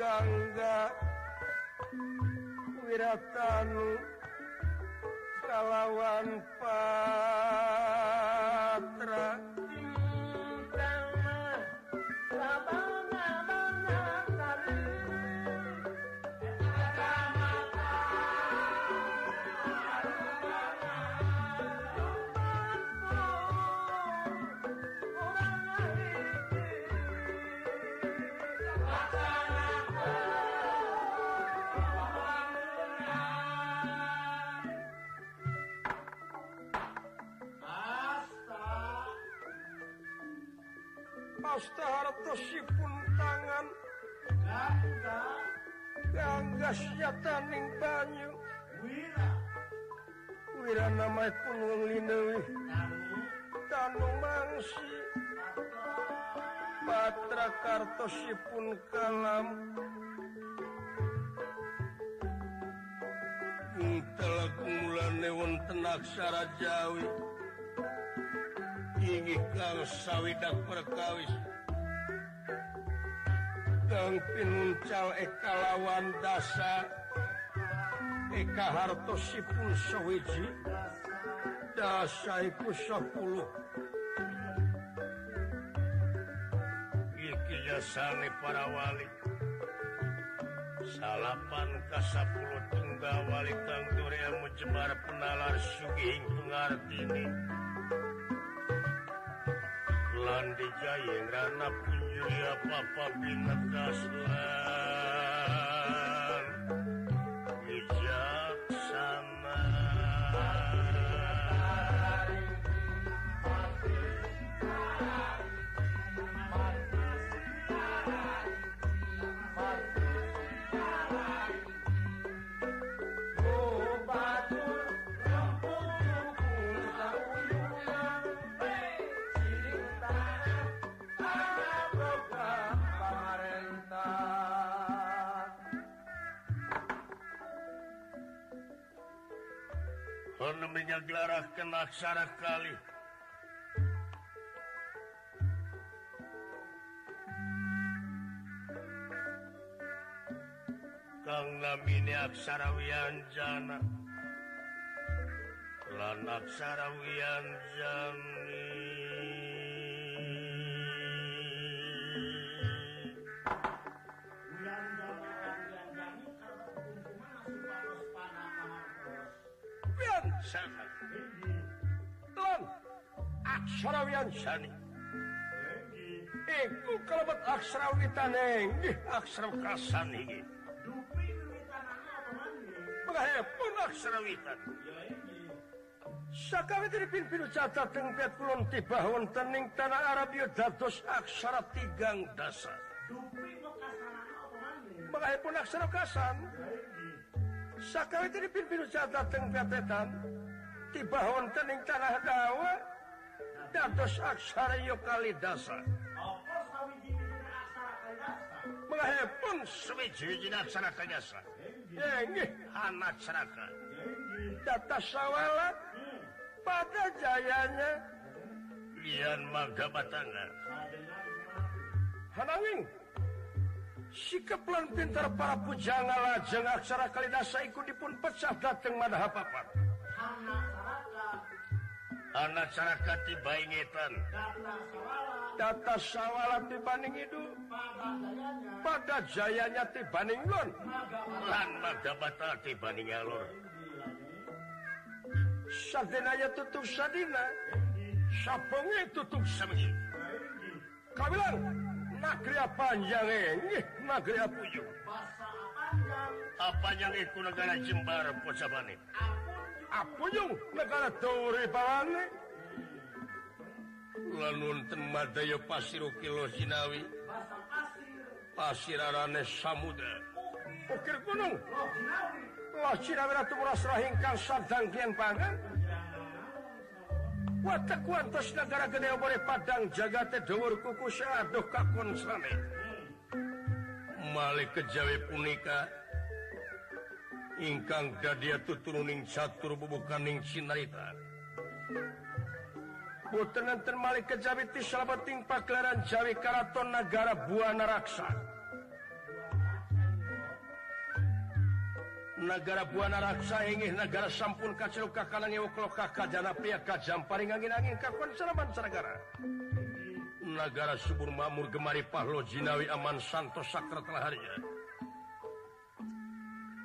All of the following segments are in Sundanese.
Gangga Wiratanu Salawan Pak terusipun tangan gangganing banyu wir nama punwi Tanung mangsi. Patra kartosipun kalam. Kumulane wonten aksara Jawi. Inggih kang sawidak perkawis. Sugeng pinuncal ekalawan dasa. Eka hartosipun sawwiji dasa iku 10 Iki jasane para wali. Salapan ka 10 tunggal wali kang dureal mujebar penalar sugih pengartini Lan dijayeng rana punya Julia Papa namanya gelarah kenaksara kali Kangnamini aksara Wianjana lan aksara Wianjana Iku kelebet aksra witaneng aksara kasan iki. pun aksra witan. Sakawi dari pimpin catat teng piat kulon tiba wonten ing tanah Arab ya dados aksara tigang dasa. pun aksara kasan. datangtan dibahon tening tanah dawa dados aksara yukali dasar mengepun swiji aksara kajasa nggih anak seraka Data sawala. Hmm. Pada jayanya. Lian maga batangan Hananging sikaplan pintar para pujangga lajeng aksara kalidasa iku dipun pecah dateng madhah papat anak syarakat tibaingetan data sawala tibaning itu pada jayanya tibaning lon. Lan magabata tibaning alur. Sadinaya tutup sadina. Sapongnya tutup semengi kabilang negeri panjang ini negeri apa yang itu negara Jembar Pusabane apa negara Tore Balane lanun temadayo madaya pasir kilo sinawi. Pasir. Arane samudra. Ukir gunung? Pasir arane tumurasrah rahingkang sadang kian pangan? negara gede boleh Padang jagate Tedur kuku aduh kakun sane Malik kejawi punika. Ingkang dadia tuturuning catur bubukaning sinarita. Boten enten Malik kejawi ti salabeting pagelaran Jawi Karaton Nagara Buana Raksa. negara Buana Raksa ingin negara sampun kacil kakanang ewoklok kakak jana pria kajam paling angin angin kakuan selamat negara negara subur mamur gemari pahlo jinawi aman santos sakra telah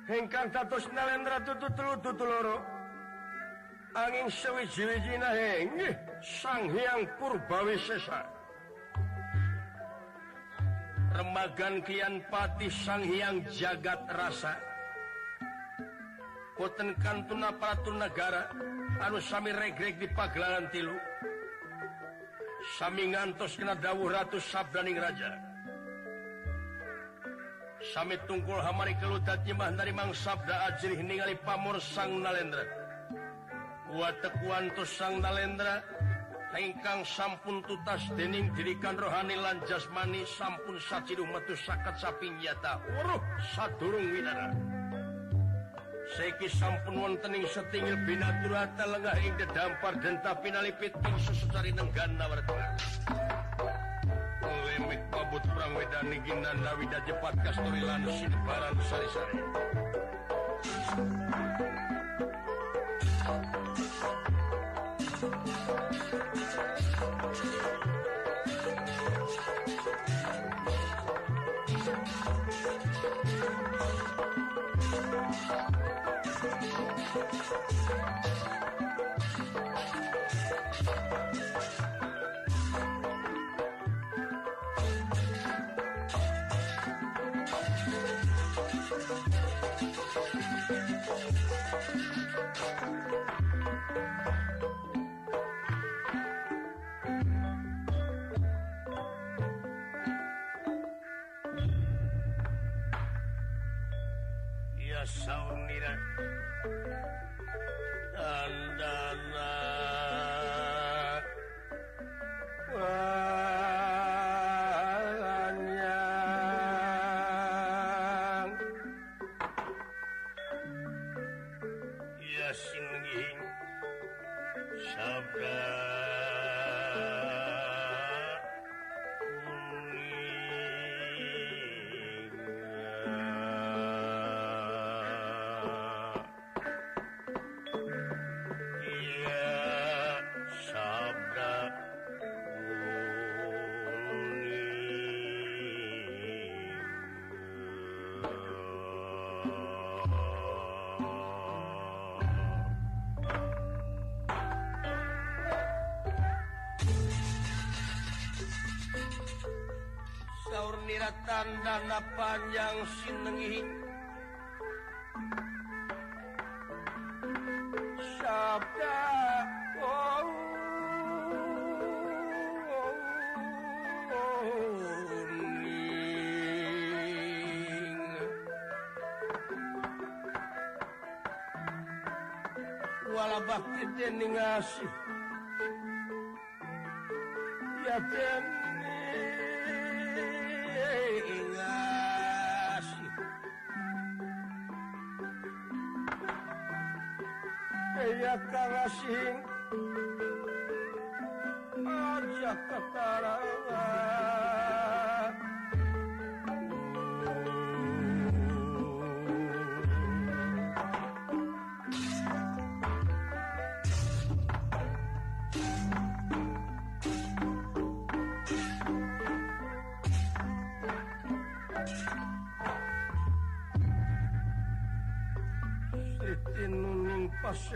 hengkang tatus nalendra tutu telu tutu loro. Angin sewi jiwi jina heng sang hiang purbawi sesa. Remagan kian pati sang hiang jagat rasa. boten kantun aparatur negara anu Sami regreg di pagelaran tilu. Sami ngantos kena dawuh ratus sabdaning raja Sami tungkul hamari kelutat nyemah dari mang sabda ajrih ningali pamor sang nalendra. Tekuan tekuantos sang nalendra ingkang sampun tutas dening dirikan rohani lan jasmani sampun saciduh metu sakat saping yata uruh sadurung winara Seki sampun wonten ing setingil binatura telengah ing dedampar denta pinalipit ing susutari nenggan nawarta. Lemik pabut perang wedan ing ginan nawida cepat kasturilan sinebaran sari-sari. gaur niratan dana panjang sinengi sabda oh, oh, oh, ning. wala bakti dening asih ya ten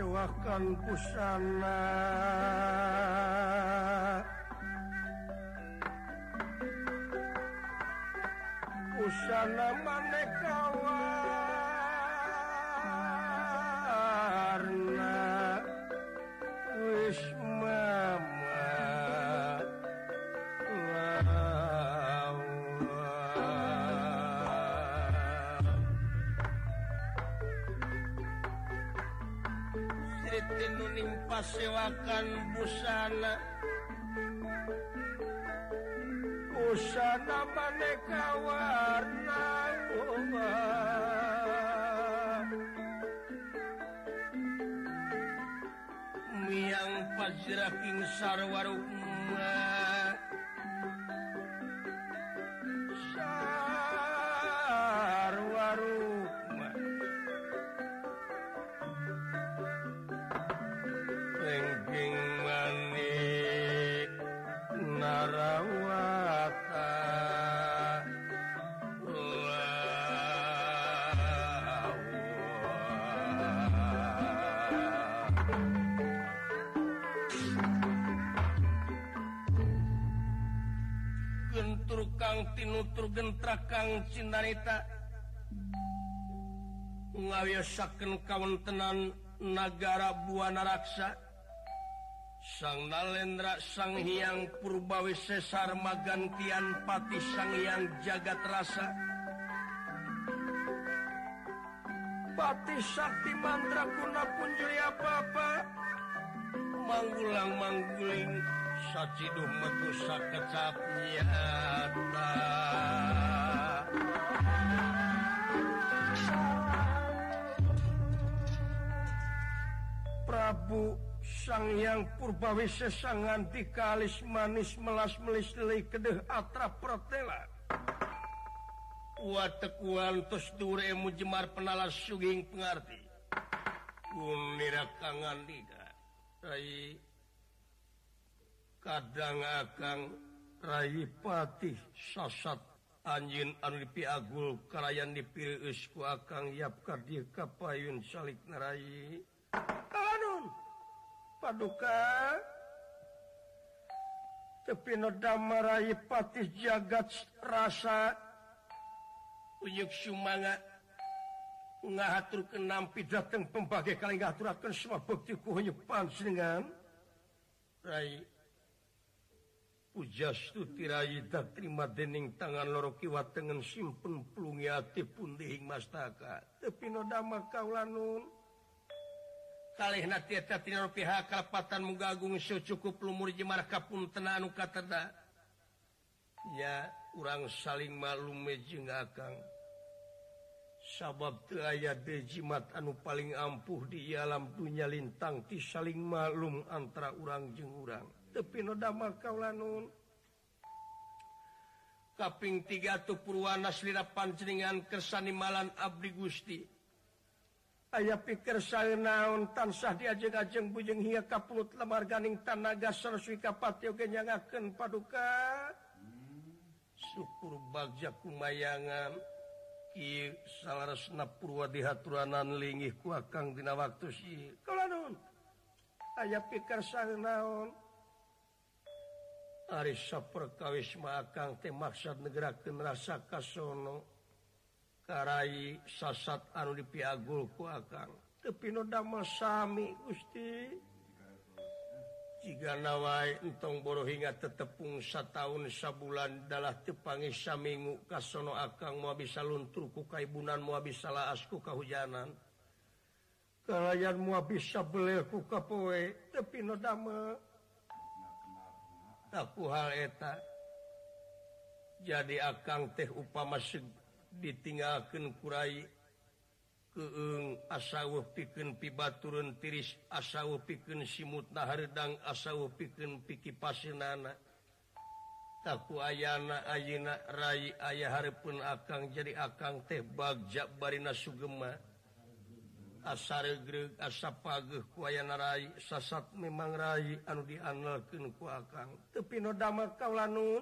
suakan pusana pusana mana Trinuning pasewakan busana. Busana maneka warna miang Fazraking sarwarma gentrakan Cintaitaken kawan tenan negara Buana raksa. Sang Nalendra sang Hyang Purbawi Sesar Magantian Pati sang yang jagat rasa. Pati Sakti mantra guna pun jadi apa-apa. Manggulang mangguling Saciduh megusa kecapnyata Prabu purba Purbawi sesangan dikalis manis melas melisli kedeh atra pertela. Watekuan tos dure mujemar penalas suging pengarti. Kunira kangan dida. Rai kadang akang Rai Patih sasat anjin anu dipiagul karayan dipilih isku akang yap kardi kapayun salik narai. Ah! paduka. Tepinodamaipati jagat rasa. Unjuk Sumanga. Ngatur kenampi datang pembagai kali ngaturakan semua bukti kuhunyuk panjenengan Rai. Puja tirai tak terima dening tangan loro kiwa dengan simpen pelungi hati pun dihing mastaka. Tapi nodama kaulanun. kali pihak kalepatan mugagung cukup lumur jemar kapun tenanu kata ya urang saling malume jengakang sabab aya dejimat anu paling ampuh di alam dunya lintang ti saling malum antara urang jengurang tepi nodama kaulanun. Kaping tiga tu purwana slira panjenengan kersanimalan abdi Gusti. ayaah pikir saya naon tansah diajeng-ajeng bujeng hia kaplut lemar ganing tanaga serwikapati kenyangaken paduka. Syukur bagja kumayangan Ki salaresna purwa dihaturanan linggih kuakang dina waktu si. Kalau non ayaah pikir saya naon? Ari saperkawis maakang teh maksad negerakeun rasa kasono. Karai sasat anu dipiagulku akan tepi sami Gusti. Jika nawai entong boro hingga tetepung satu tahun sabulan adalah tepangi saminggu kasono akang mau bisa lunturku kaibunan mau bisa laasku kehujanan kalian mau bisa belku kapoe. Tepi Nodama aku hal eta. Jadi akang teh upama segi ditinggalkan kurai keung asawuh piken piba turun tiris asawuh piken simut nahardang asawuh piken piki pasinana taku ayana ayina rai ayah harapun akang jadi akang teh bagjak barina sugema. Asaregreg asa pageh kuayana rai sasat memang rai anu dianalkeun ku akang. Tepi no damel nun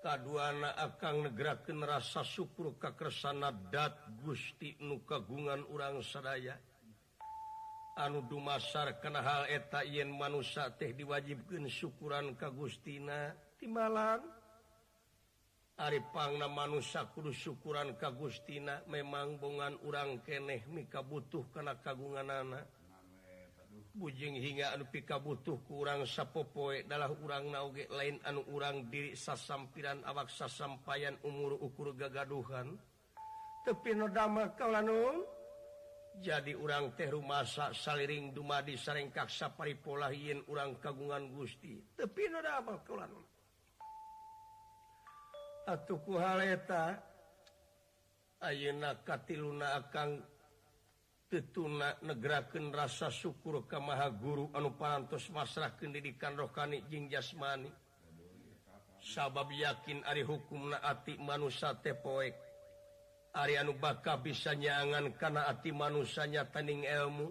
kaduana akan negeraken rasa syukur kakersana dat Gusti nu kagungan urang sadaya. Anu dumasar kena hal eta yen manusia teh diwajibkan syukuran ka Gustina timbalan Aripangna manusia kudu syukuran ka Gustina memang bongan urang keneh mika butuh kana kagungan anak bujing hingga anu pika butuh kurang sappopoe adalah urang nauge lain anu urang diri sasampiran awak sasampayan umur ukur gagaduhan. Tepi nodama kalanun jadi urang teh rumahsa saliring dumadi sarengkak sapari pola yin urang kagungan Gusti. Tepi nodama kalanun atuh kuhaleta ayeuna katiluna akang tunageraken rasa syukur ke maha guru anu parantos masrah pendidikan rohani Jing jasmani. Sabab yakin Ari hukum naati manusia tepoek Ari anu baka bisa nyangan karena hati manusianya taning ilmu.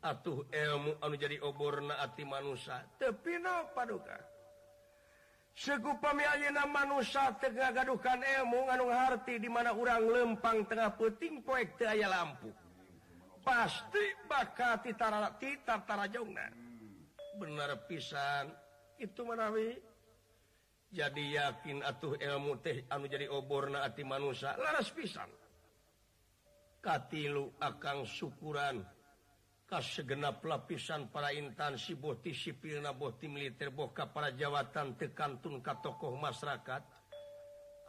Atuh ilmu anu jadi obor naati manusia tepino paduka. Sekupami ayeuna manusia tengah gaduhkan ilmu anu harti di mana orang lempang tengah puting poek teu aya lampu. pasti bakat titartarajongna bener pisan. Itu menawi jadi yakin atuh ilmu teh anu jadi oborna ati manusia laras pisan. Katilu akan syukuran. Kas segenap lapisan para intansi boti sipil na boti militer bohka para jawatan tekantun ka tokoh masyarakat.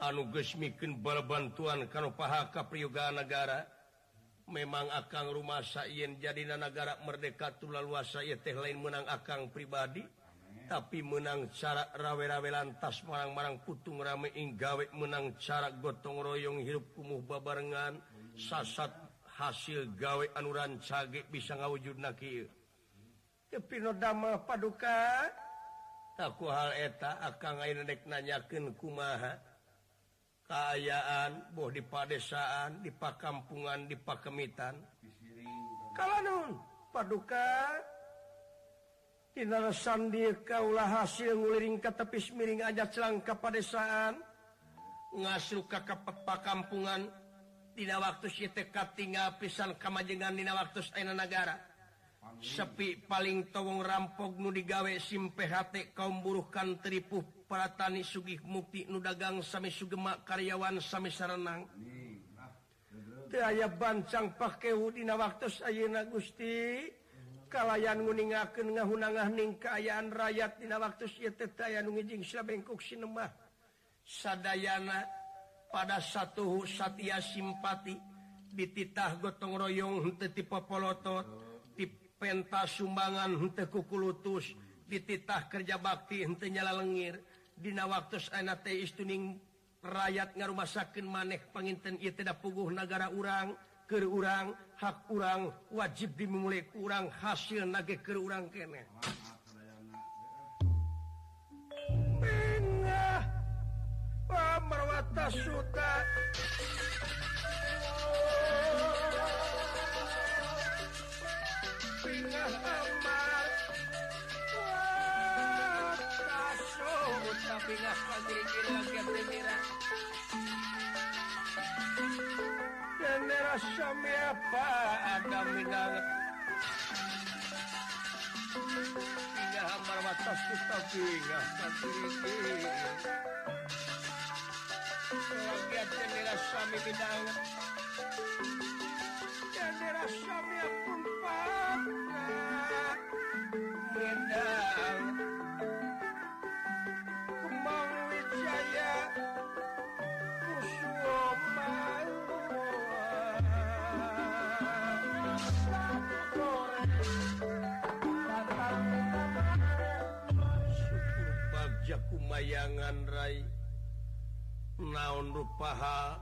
Anu gesmikin berbantuan kanu paha ka priyoga negara memang akan rumah sayin jadi negara merdeka tulaluasa teh lain menang akan pribadi. Tapi menang cara rawe-rawe lantas marang-marang putung rameing gawek menang cara gotong royong hirup kumuh babarengan. Sasat hasil gawe anuran cage bisa ngawujud naki kepinodama paduka takku hal eta akan ngain dek nanyakin kumaha. keayaan Bo di padesaan di Pakampungan di Pakemitan. Kalau nun paduka. Tindir kaulah hasil nguliring ke tepis miring aja celang ke padesaan. Ngasuka ke pakampungan. Dina waktu siTK tinggal pisan kamajengan Dina waktu Aina negara sepi paling towong rampok nu digawe simphT kaum buruhkan tripuh para tani Sugih Mukti Nudagang Sami Sugemak karyawan Sami Sarenang. Aya bancang pakaiudina waktu Ayeuna Gusti. Kalayan nguningaken ngahunangah ning kaayaan rakyat dina waktu yetetayanjing sabengkok sinemah. Sadayana pada satu Satya simpati dititah gotong royong teti popolotot di pentas sumbangan tekukulutus dititah kerja bakti hentenya lenggir Dina waktu ateing rakyat ngarumasaken maneh penginten ia tidak puguh negara urang ke urang hak urang wajib dimulai kurang hasil nage ke urang kene merwata suta. Pingah amat apa ada batas kita Sami pun beda naon rupaha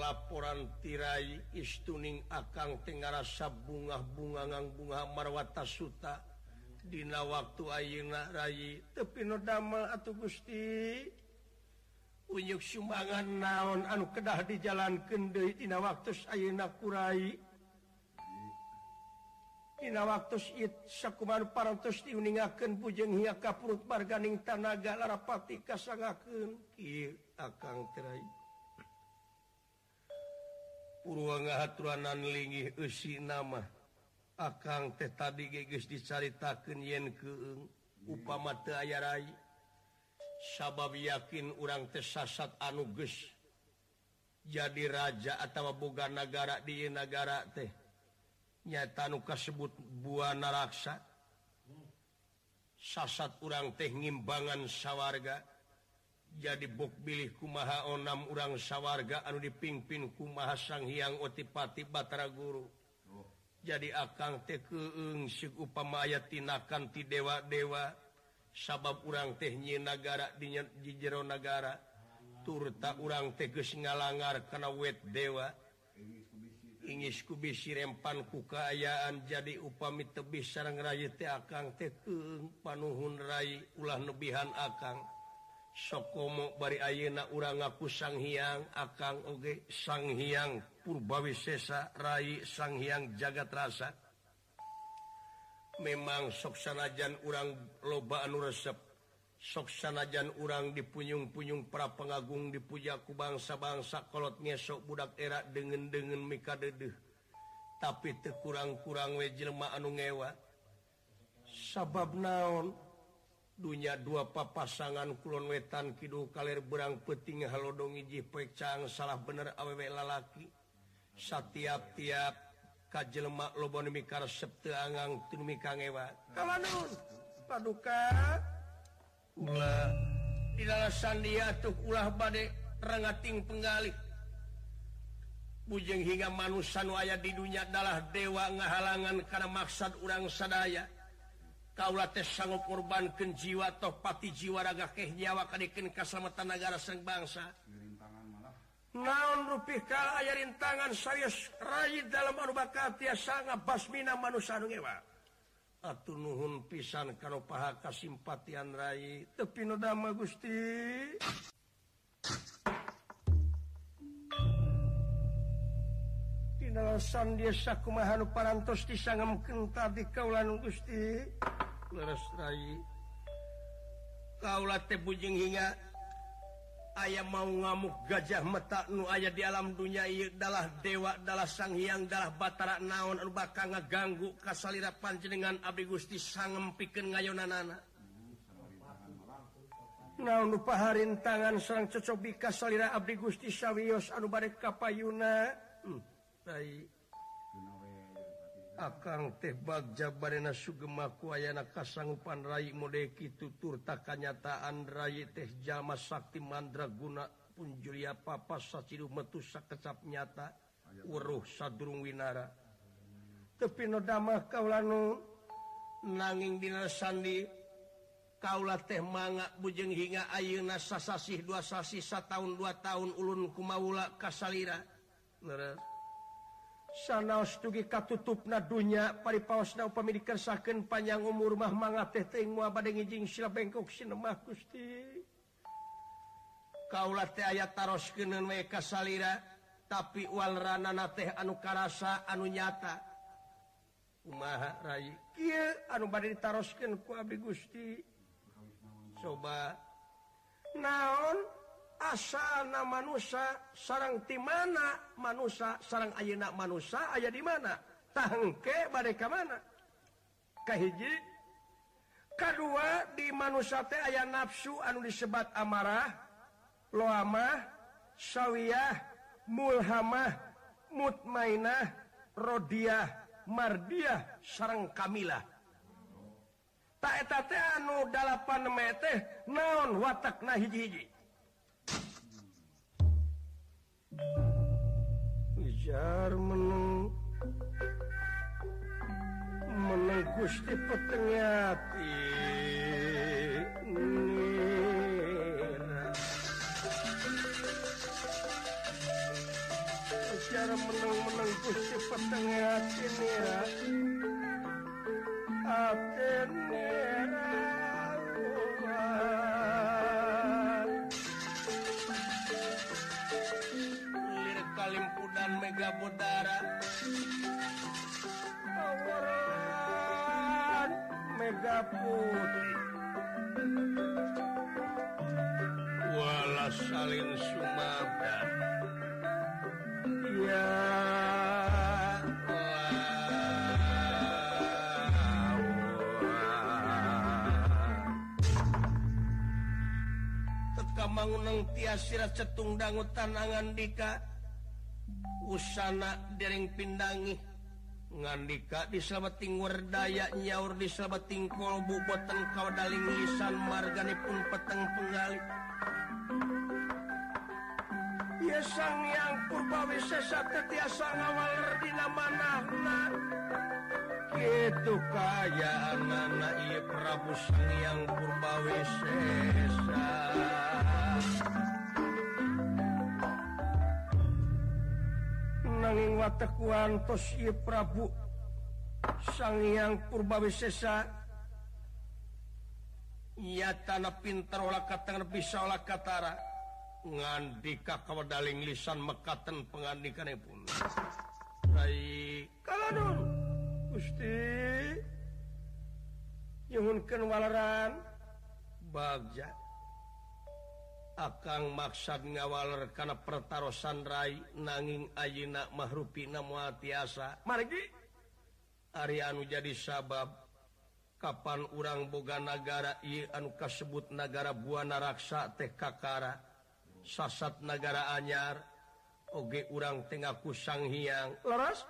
laporan tirai istuning akang Tenggara sabungah bungangang bunga marwata Suta. Dina waktu Ayeuna rayi tepi nodamel atau Gusti. Unjuk sumbangan naon anu kedah di jalan Kende Dina waktu Ayeuna Kurai. Dina waktu sakuman parantos diuningaken pujeng hiya kapurut barganing tanaga larapati kasangakeun ki akang terai. Purwa ngahaturanan linggih eusi nama. Akang teh tadi geus dicaritakeun yen keung upama teu aya rai. Sabab yakin urang teh sasat anu geus jadi raja atawa boga nagara di negara teh. nyata nuka sebut buah naraksa. Sasat urang teh ngimbangan sawwarga jadi bok bilih kumaha onam urang sawwarga anu dipimpin kumaha sang Hyang otipati Batara Guru. Jadi akan teh keeng upamaya tinakan ti dewa-dewa. Sabab urang tehnyi negara di jero negara turta urang teges ngalangar karena wet dewa. ingiskubi sirempan kukayaan jadi upami tebih sarang Ray te Akang tekeng panuhun Rai ulah nebihan Akang. Sokomo bari Ayeuna urang ngaku sang Hyang Akang Oge sang Hyang Purbawi sesa Rai sang Hyang jagat rasa. Memang soksanajan urang lobaan resep soksanajan urang dipunyung-punyung para pengagung dipujaku bangsa-bangsa kolot ngesok budak era degen-degen mika dedeh tapi te kurang-kurang wejlma anu ngewa. Sabab naon? Dunya dua papasangan kulon wetan Kidul kalir berang peting halodong iji pecang salah bener awewek lalaki. Setiap-tiap kajjelemak lobon mikar septeangang tumi kangewa kalau paduka. dia tuh ulah badaiting penggali. Bujeng hingga manusan aya di dunia adalah dewa ngahalangan karena maksud urang sadaya. Kaulah tes sanggup ke jiwa toh pati jiwa raga keh nyawa kadikin keselamatan negara sang bangsa. Naon rupih kala aya rintangan saya rajin dalam anu sangat basmina manusia ngewa? Atuh nuhun pisan kalau paha kasimpatian Rai tepi Nodama Gusti. Tinalasan desa kumahan parantos disanggemkeun tadi kaulan Gusti. Leres Rai. Kaula teh bujing hinga. ayam mau ngamuk gajah meta nu aya di alam dunia adalah dewa adalah sang Hyang darah Batara naon bakal ngaganggu kasalira panjenengan Abi Gusti sangem piken ngayonanana. Naon paharin tangan serang cocobi kasalira Abdi Gusti Syawiyos anu barek kapayuna? Hmm, akang tebak Jabarena sugemaku ayana kasanggupan Rai modeki tutur tak kanyataan rai teh Jama Sakti Mandraguna pun Julia papa saciru metusa kecap nyata uruh sadurung winara tepi nodamah kaulanu nanging dina sandi kaula teh manga bujeng hingga ayeuna sasasih dua sasih sataun dua tahun ulun kumaula kasalira Leres. sanaos tugi katutup nadunya paripaos na pemilikan saken panjang umur mah manga teh teuing moal bade ngijing sila bengkok sinemah Gusti. Kaulah teh aya taroskeun we ka salira tapi walranana teh anu karasa anu nyata. Umaha rai? Kieu anu bade ditaroskeun ku abdi Gusti. Coba naon? asana manusia sarang dimana manusia sarang ayeuna manusia aya di mana? Tahengke bade ka mana? Kahiji kedua di manusia teh aya nafsu anu disebat amarah loamah sawiyah mulhamah mutmainah rodiah mardiah sarang kamilah. Tak eta teh anu dalapan meteh naon watak na hiji-hiji? jar meneng. Meneng gusti petengati nira jar meneng meneng gusti petengati nira atene udara mega putih. Wala salin Sumatera ya Tekambangunang tias sirat cetung dangutan angan dika. usana dereng pindangi. Ngandika disabating werdaya nyaur disabating kolbu boten kawadaling lisan margani pun peteng penggali Ya sang yang purba wisesa tetiasa ngawaler dina manahna. Kitu kaya anak iya Prabu sang yang purba wisesa Tekuantos Prabu Sangyang Purbawisesa ia tanah pintar olah kata bisa olah katara ngandika kawadaling lisan mekaten pengandikan pun Rai kaladun Gusti Yuhunkan walaran Bagja. akan maksad ngawaler karena pertaran Rai nanging Ayeak mahrupina muasa Arianu jadi sabab Kapan urang boga negara I anu kasebut negara Buana raksa TKkara sasat negara anyar Oge urang Tengahku sang hiang leras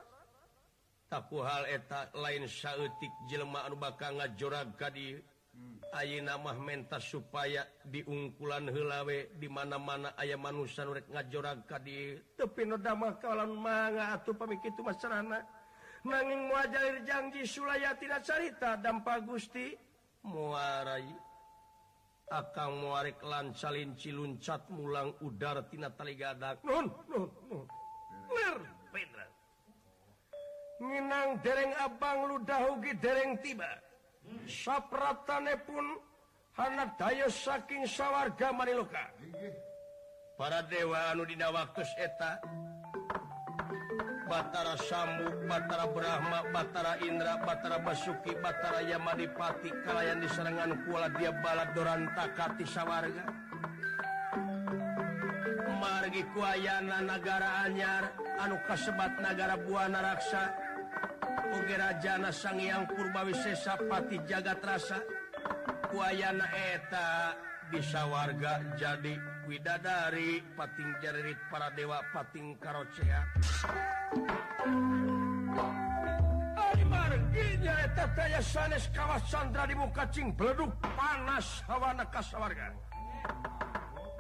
takku hal eta lain sayatik jelma anu bakal ngajora gadi Ayeunamah menta supaya diungkulan helawe dimana-mana ayam manusia nurrek ngajorang ka di tepi nodamah kalan manga atau pemikir itu masyarakat nanging mujair janji Sulaya tidak carita dampak Gusti. Muarai akan muarik lancalin ciluncat mulang udar tina tali gadak nun nun nun. Ler Pedra nginang dereng abang lu dahugi dereng tiba. sapratane pun Han daya saking sawarga Maniluka para dewa anu dina waktu eta Batara Sambu Batara Brahma Batara Indra Batara Basuki Batara Yamadipati Kalayan diserangan Kuala dia balad Dorantakati sawarga. margi kuayana negara anyar anu kasebat negara Buana raksa Pengerajana Sangyang Purbawisesa Pati jagat rasa wayana eta bisa warga jadi widadari pating jaririt para dewa pating karocea. Sanes kawas sandra di mukacing beleduk panas hawa nakas warga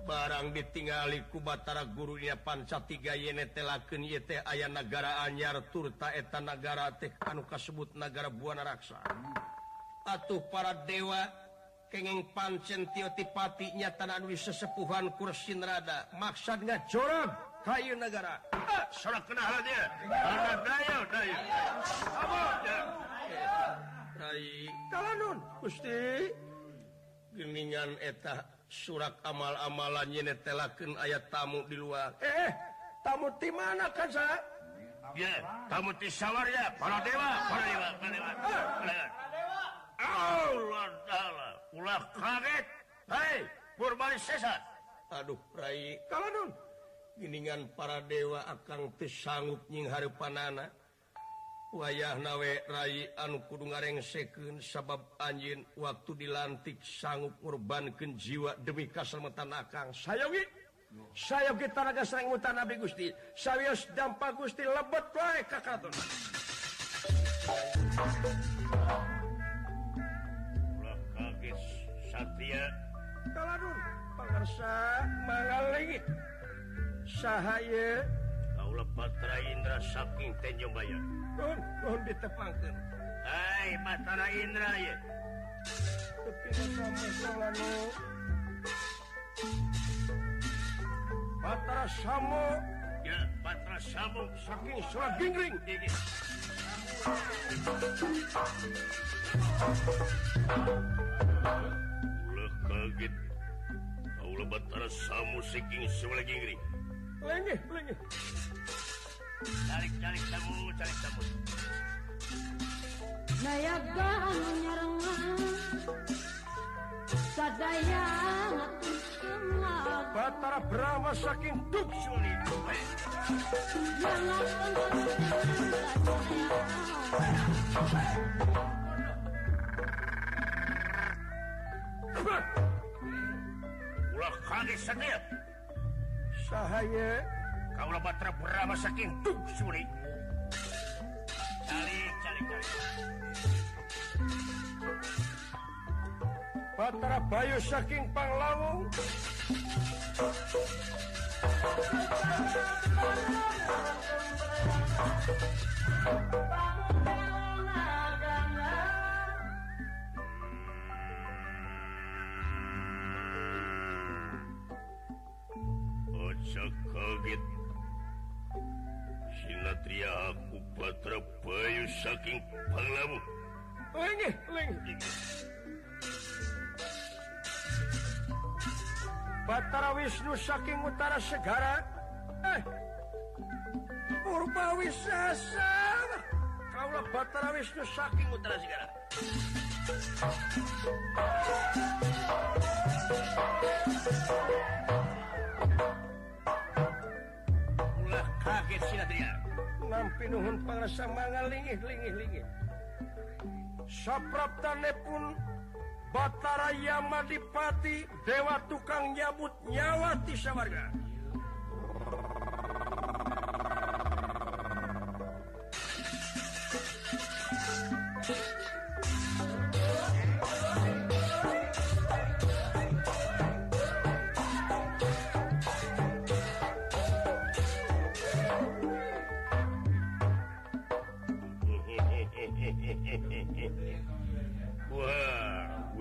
barang ditinggali ku Batara gurunya panca tiga yenetelaken yT aya negara anyar turta eta negara teh anu kasebut negara Buana raksa atuh para dewa kenging pancen tiotipatinya tanan wis sesepuhan kursin rada. Maksudnya corab kayu negara ah, sorak kenal dia. Dayo dayo Rai kalanun Gusti. Geningan eta surat amal-amalan yenetelaken ayat tamu di luar. Eh tamu di mana kan sa? Ya tamu di sawarya para dewa para dewa para dewa. Eh, eh. Allah ta'ala ulah kaget. Hei purbali sesat aduh rai. Kalau nun giningan para dewa akan tersanggup nying harapanana wayah nawe Rai anu kudu ngarengseken sabab anjin waktu dilantik sanggup urbankan jiwa demi kasamatan akang. Sayawi saya sareng sanggutan Nabi Gusti. Sawios dampak Gusti lebet wae kakatun kaget Satria. Kalau pangarsa mangalingit sahaya lebatara Indra saking Tenjobaya ditepangkan Hai Batara Indra ya Batara Samo ya Batara Samo saking Surat Gingring Ulah kaget Ulah Batara Samo saking Surat Gingring Lengi, lengi. Tarik, tarik tamu, tarik tamu. Daya gaang nyarengan Sadaya Batara Brahma saking duk suli Jangan Ulah kandis setiap kalau batra berapa saking tuh suri. Cari cari cari. Batra bayu saking panglawung. Thank you. Saking Batara Wisnu saking utara segara. Eh. Purbawisasa. Kalau Batara Wisnu saking utara segara. Ulah kaget sinatria nampi nuhun pangrasa mangan lingih lingih lingih. Sapraptane pun Batara Yamadipati Dewa tukang nyabut nyawa ti sawarga.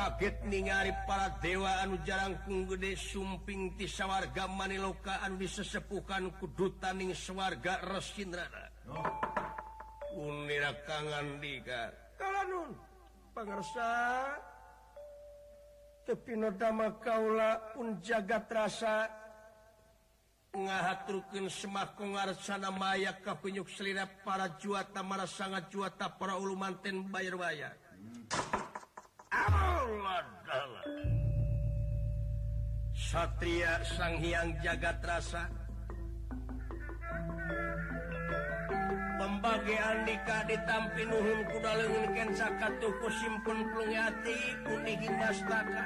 kaget ningali para dewaan jarangkung gede sumping ti sawwarga manilokaan disesepukan kudutaning swarga resinrada kangan diga kalun pengersa tepinodama kaula pun jagat rasa ngahatrukin semaku ngarsana maya kapunyuk selirap para juata mara sangat juata para ulu manten bayar-bayar hmm. Satria Sanghiang jagat rasa. Pembagian nikah ditampi Nuhun kuda lengen sakatuhku simpun pelungati kuning mastaka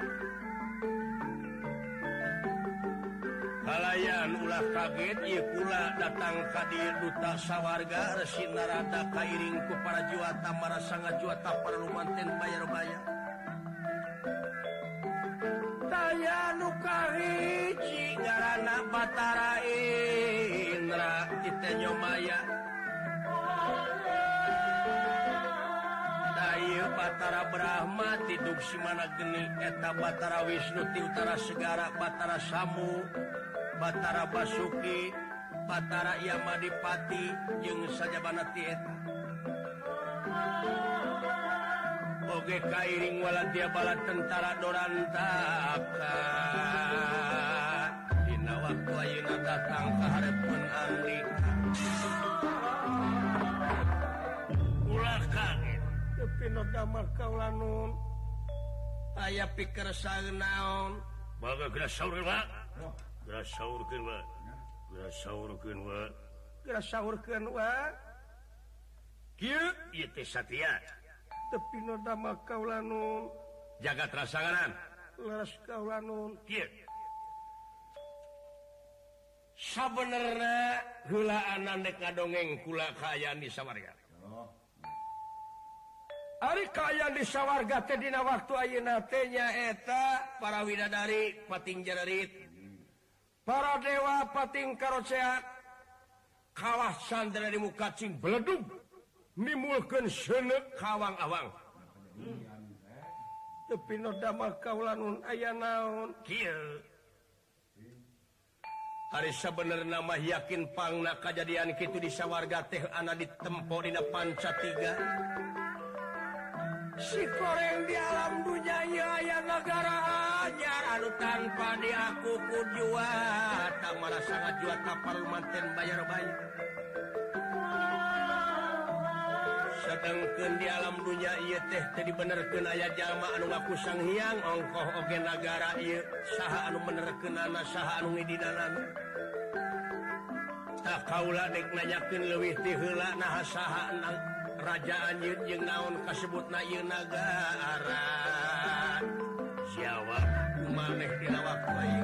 Kalayan ulah kaget ia pula datang kadir duta sawarga resin narada kairing ku para juata marasanga juata para lumanten bayar-bayar. daya nukahijigaraana Batara Indra Itenyomaya Daya Batara Brahma tiduk Simana geni eta Batara Wisnu di Utara Segara Batara Samu Batara Basuki Batara Yamadipati jeung saja Banati eta. oge kairing wala dia bala tentara dorantaka Dina waktu ayeuna datang ka hareupeun Andi Ulah kaget Tapi nu damar kaula nun Aya pikir saeun naon? Baga geura saur wa? Geura saurkeun wa. Geura saurkeun wa. Geura saurkeun wa? Kieu ieu teh satya tepinodama kaulanun jagat rasanganan leres kaulanun sabenerna hulaan dek ngadongeng kula kaayaan di sawarga. Oh. Ari kaayaan di sawarga tedina waktu ayeuna eta. Para widadari pating jararit para dewa pating karoceak kawah sandra di muka cing beledung. dimulkan senek kawang-awang. Tapi nodama kaulanun ayah naon? Kieu. Harisa bener nama yakin pangna kejadian kitu di sawarga teh ana ditempo dina panca tiga. Si koreng di alam dunia ya aya negara ajar anu tanpa diaku ku jua tak malah sangat jua manten bayar-bayar. datangkan di alam dunia ia teh jadi benerken aya jalma anu ngaku sang hiang ongkoh oge negara ia saha anu bener kenana saha anu ngidinanan tak kaulah dek nanyakin lebih tihula nah saha nang rajaan yun yang naon kasebut na iya negara siawak kumaneh dina waktu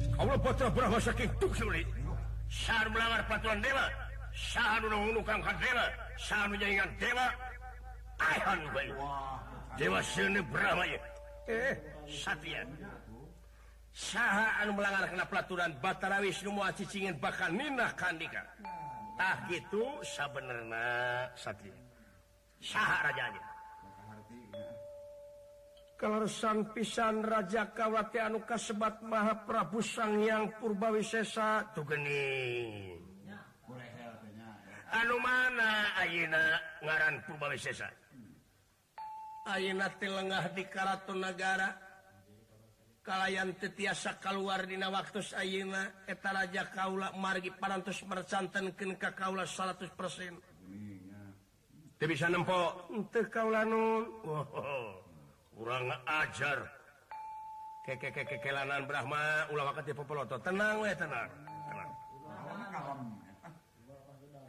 Allah putra Brahma saking tuksuli. Sahan melanggar peraturan dewa. Sahan undang-undang kang dewa. Sahan menyaingan dewa. Aihan gue. Dewa sini Brawa ya. Eh, satya. Saha anu melanggar kena peraturan Batara Wisnu mau cicingin bakal ninah kandika. Tah gitu sabenerna satya. Saha rajanya. kalersang pisan Raja Kawati anu kasebat Maha Prabu sang yang Purbawisesa tugening anu mana Ayeuna ngaran Purbawisesa? Ayeuna tilengah lengah di Karaton Nagara. Kalayan teu tiasa kaluar dina waktus ayeuna. Eta Raja Kaula margi parantos mercantenkeun ka kaula 100% Teu bisa nempo? Teu kaula nun. Oh, oh, oh. kurang ajar. Kekekekekelanan Brahma ulama ke Popoloto. Tenang we tenang. Tenang.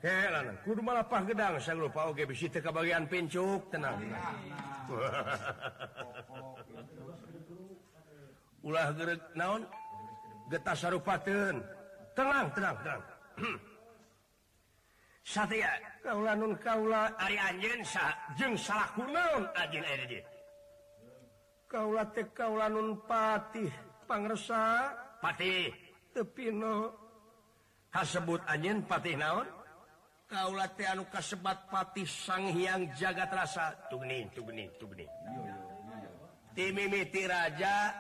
Kelanan. Kudu malah pah gedang saya lupa. Oke bisi teka bagian pincuk tenang. Ulah gerek naon? Getas sarupaten. Tenang tenang tenang. Satria kaula nun kaula ari anjeun sa jeung salah kunaon anjeun ari dieu Kaula kaula nun patih pangresa Patih. Tepino kasebut anjeun patih naon? Kaula teh anu kasebat patih sang hyang jagat rasa. Tugni tugni tugni Timimiti raja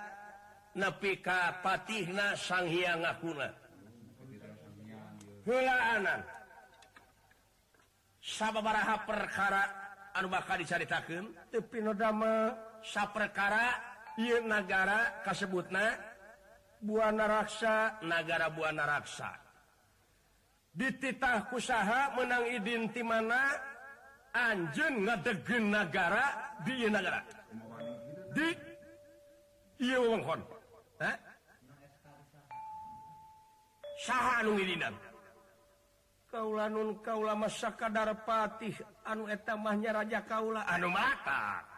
nepi ka patihna sang hyang ngakuna. Heulaanan Sababaraha perkara anu bakal dicaritakeun? Tepino dama saperkara ieu negara kasebutna Buana raksa negara Buana raksa. Dititah usaha menang idin ti mana Anjun ngadegen negara di negara di ieu wewengkon. Ha saha anu ngidinan? Kaula nun kaula masa anu etamahnya raja kaula. Anu mata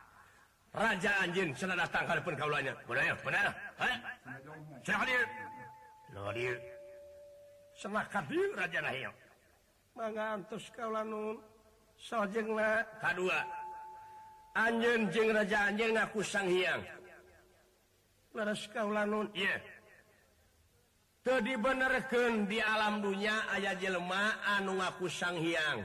Raja anjing sana datang hadapun kaulanya. Benar, benar. Raja Nahil. kaulanun sojeng nun. Sajengna kadua. Anjing jeung Raja anjing ngaku sang hiang. Leres kaulanun. Iya. Yeah. Teu dibenerkeun di alam dunya aya jelema anu ngaku sang hiang.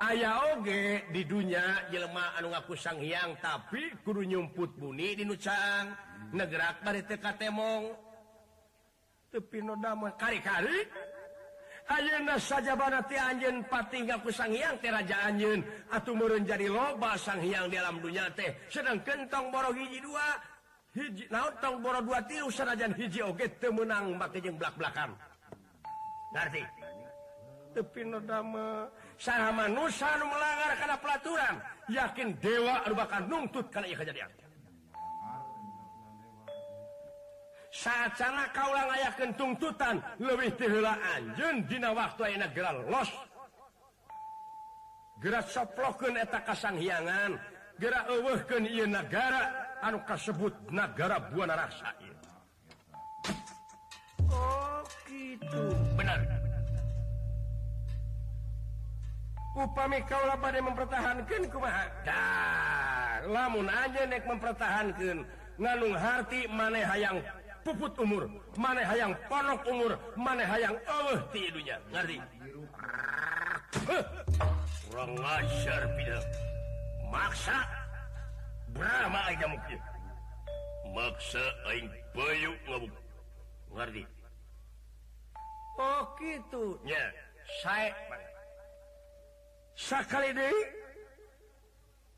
aya oge di dunia Jelma anu ngaku sang Hyang tapi kudu nyumput bunyi di nucang negerak dari TKTmong tepi nodama kari-kari. Ayeuna sajabana ti anjeun pati ngaku Sang Hyang teh raja anjeun. Atuh meureun jadi loba Sang Hyang di alam dunia teh. Sedang kentong boro hiji dua hiji naon tong boro dua tilu sanajan hiji oge teu meunang make jeung blak-blakan. Ngarti tepi manusia nusa melanggar karena pelaturan. Yakin dewa bakal nuntut karena kejadian. Saat sana kaulang ayah tuntutan lebih tihla anjun dina waktu enak gerak los. Gerak soplokan eta kasanghiangan gerak euweuhkeun ieu nagara anu kasebut nagara buana rasa oh gitu. Benar upami kaulah pada mempertahankan kumaha? Lamun aja nek mempertahankan nganung hati maneh hayang puput umur maneh hayang ponok umur maneh hayang Allah oh, ti idunya ngerti? Kurang ajar pida maksa brama aja mungkin maksa aing bayu ngabuk ngerti? Oh gitu. Ya saya sakali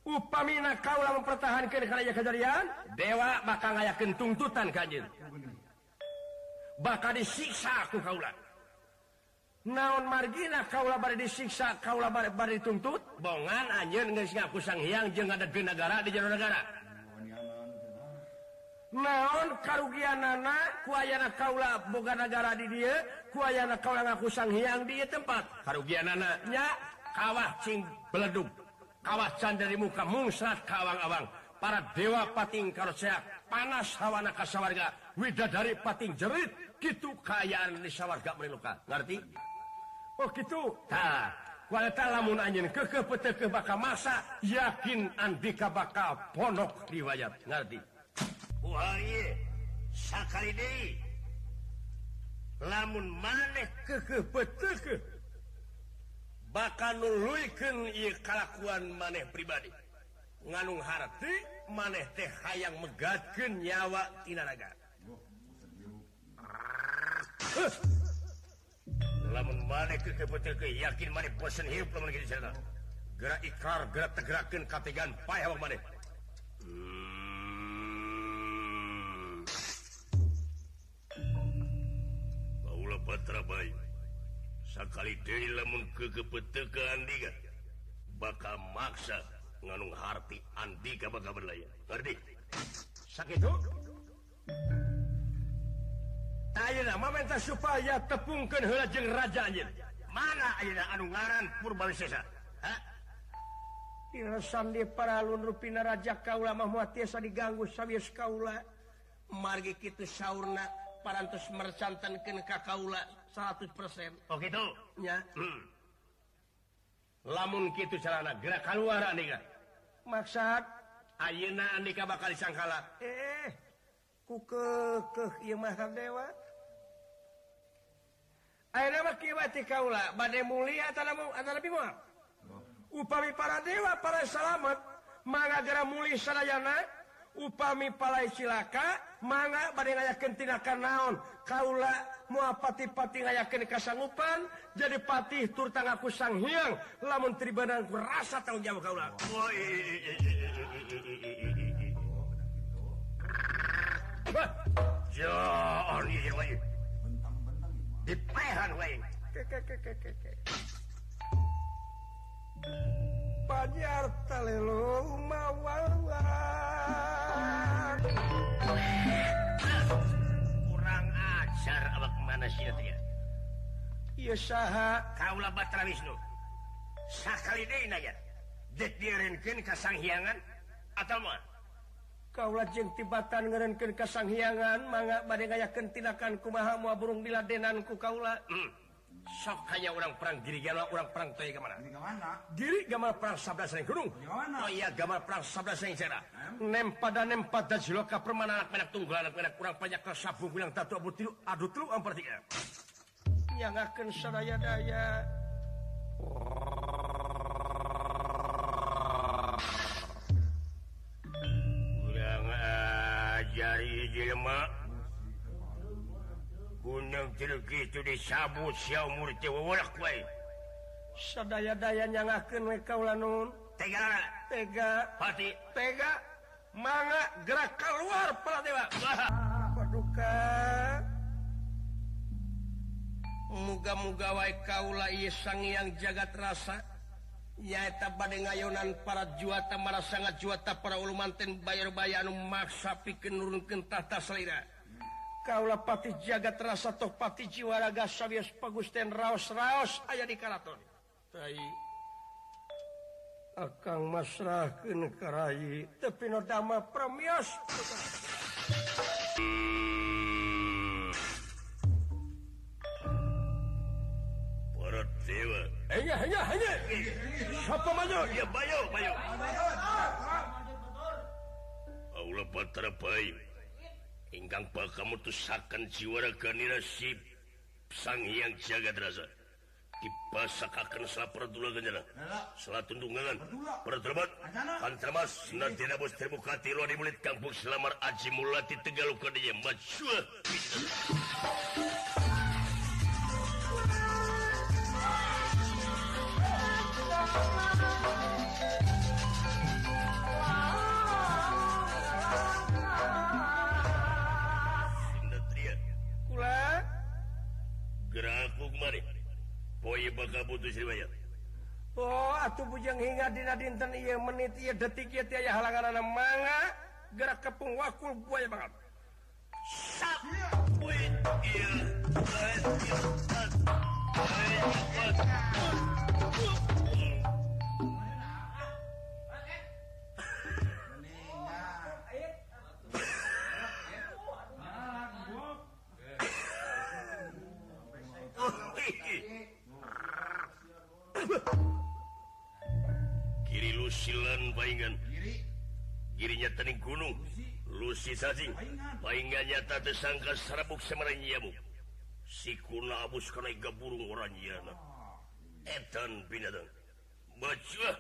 upamina kaulah mempertahankan karya kejadian dewa bakal ngayakin tuntutan kajjil bakal disiksa aku kaulah naon margina kaulah bari disiksa kaulah bari, bari tuntut bongan anjeun geus ngaku sang hyang ada di negara di jero negara naon karugianana ku ayana kaula boga negara di dieu ku ayana ngaku sang hyang di tempat? Karugianana? Nya kawah sing beleduk kawasan dari muka mungsat kawang-awang para dewa pating kalau sehat panas hawana kasawarga wida dari pating jerit gitu kayaan di sawarga meriluka. Ngerti? Oh gitu? Nah kualita lamun anjing keke pete ke bakal masa yakin andika bakal ponok riwayat ngerti? Wahye sakali deh lamun maneh keke pete ke bakal nuluken kalakuan maneh pribadi. Nganung harti maneh teh hayang megatkan nyawa tinaraga lamun maneh kekepetel ke yakin maneh bosan hidup lamun gitu cerita. Gerak ikrar gerak tegerakan kategan payah maneh. Hmm. Baulah Patra baik. sakali lemun andika bakal maksa nganung hati Andika bakal berlayar ngerti sakit Ayeuna mamenta supaya tepungkeun heula jeung raja anjeun. Mana ayeuna anu ngaran Purbalisesa? Ha? Dirasan di paralun rupina raja kaula mah moal tiasa diganggu sabieu kaula. Margi kitu saurna parantos mercantan ke Kaula 100% oh gitunya hmm. lamun gitu celana gerak keluar maksud Ayeuna Andika bakal disangkala. Eh ku ke ke Dewa. Kaula bade mulia atau upami para dewa para salamet mangagara gerak muli upami palai silaka manga bad yakintinaakan naon Kaula mua pati-pati yakin kasanggupan jadi patih tur tanganku sang hiang lamun tribunanku rasa tahu jauh kaula Pajar talelung mawar kasanghiangan atau kaulah jeng tibatan ngerenkan kasanghiangan manga badai ngayakeun tindakan kumaha mua burung diladenanku kaulah hmm. sok kayak orang perang diri gala orang perang toy kemana diri gambar perang sabda sering gunung. Oh iya gambar perang sabda sering cera. Nem pada nem pada jiloka permana anak menak tunggal anak menak kurang banyak kesabu bilang tatu abu tilu adu tilu ampar tiga yang akan seraya daya. Ulang ajari jelma gunung itu disabut sadaya-dayanya kauun tega tega. Pati. Tega. Manga gerak keluar pelawa paduka muga-muga wae Kaula ieu sang yang jagat rasa. Nyaeta bade ngayonan para juata marasa sangat juata para ulumanten bayar-bayanu maksa pikeun nurunkeun tata salira. Kaula pati jagat rasa toh pati jiwa raga sabias pagusten raos raos aya di karaton. Tai akang masrahkeun ka rai tapi nu dama premios. Para dewa. Hanya hanya hanya. Siapa maju? Ya bayo bayo. Aula patra pai. ingkang bakal mutusaken jiwa sang yang jagat rasa. Dipasakakan saper dula ganjana salah tundungan. Perterbat antramas nanti nabos terbuka tilo di mulut kampung selamar aji mulati tegalukan dia macua Thank atuh bujang hingga Dina dinten menit detik halangan manga gerak kepung wakul buaya banget mainan dirinya tening gunung Lucy sajing mainannya tak tersangka serabuk semerennyamu sikuna abus karena iga burung orangana ah. etan binatang. Baca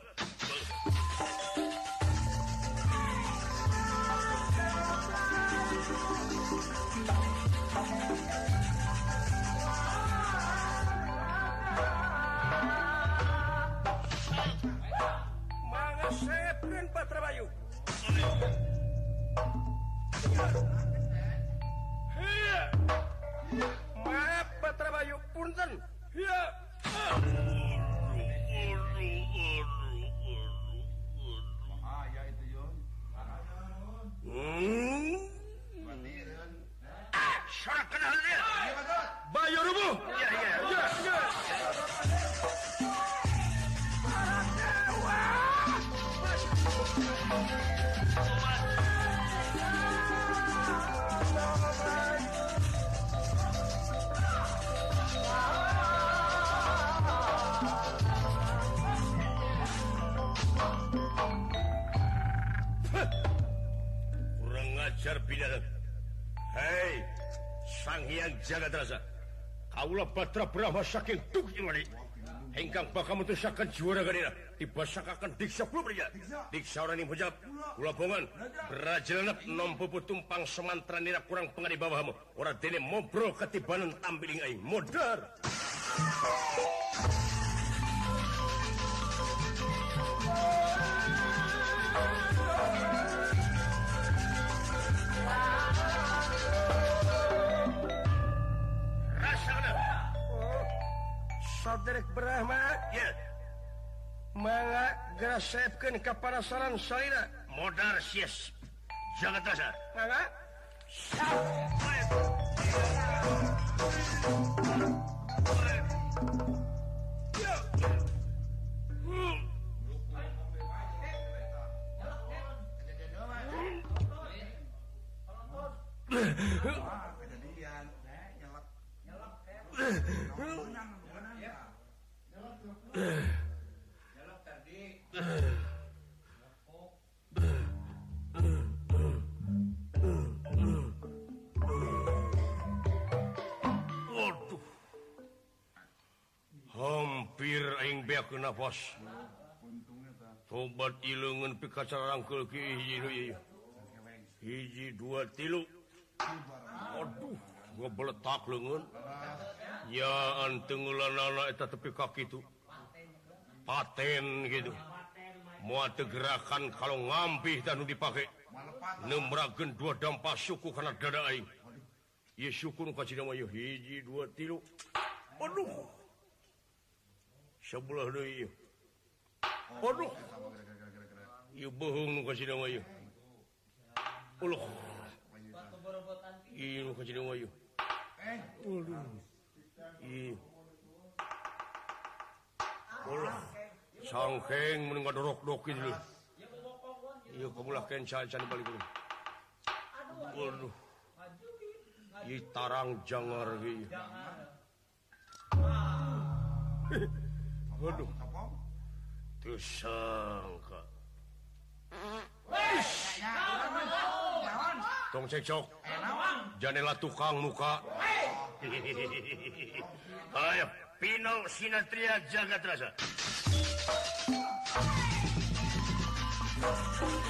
jaga jagadza Kaula Batra Brahma saking tukjiwani Hengkang bakal mentusahkan juara ganira Dibasakakan diksa pulbriya Diksa orang ini menjawab Kula bongan Berajalanap nompo tumpang semantra nira kurang pengadi bawahmu Orang dini mobro ketibanan tambiling aing Modar Modar saderek Brahma manga grasepkeun ka parasaran Saira modar sias. Jagat dasar. Manga? Huh? hampir ing be nafas. Tobat ilungan pikacangkel hiji dua tilu. Aduh gua beletak lengan yaan tenggelan anak itu tepi kaki itu paten gitu. Teu gerakan kalau ngampih dan dipakai. Nembragen dua dampak suku karena dada aing. Ya syukur kasih nama hiji dua tilu. Aduh. Sebelah deh iya aduh. Iya bohong kasih nama iya aduh iya kasih nama iya aduh. Iya aduh sangheng mun ngadorok doki dulu iya pemulah kencan can balik dulu. Waduh. I tarang jangar iya waduh. Tuh sangka tong cekcok janela tukang muka. Ayo pino sinatria jagat rasa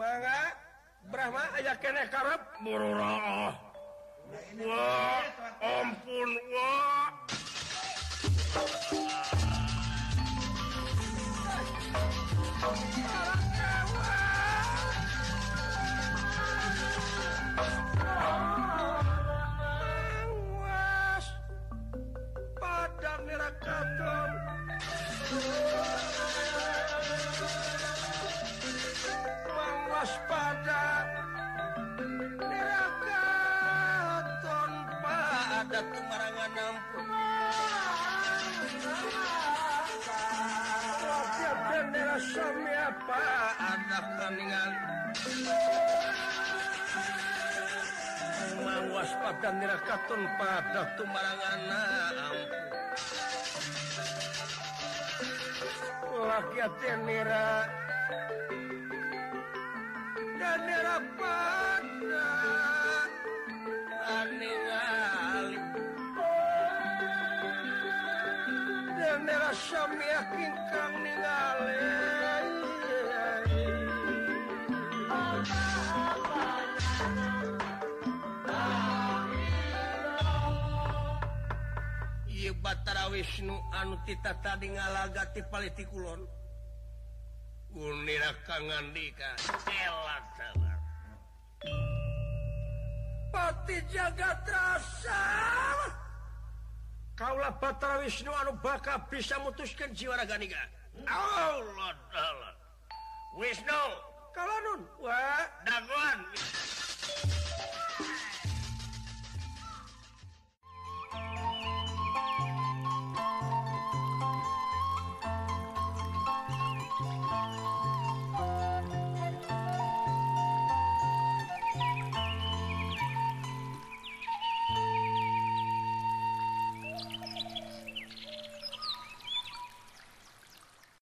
mangga Brahma aya kene karep mururah wah ampun wah. Oh, pada kemarangan ampun bendera sami apa ada kaningan Mang waspada nerakaton pada kemarangan ampun laki nira. Dan nira Batara Wisnu anu kita tadi ngalagati paliti Kulon Pati jagat rasa Kaulah Batara Wisnu anu bakal bisa mutuskan jiwa raganiga Allah Allah Wisnu. Kalau nun wah. Daguan.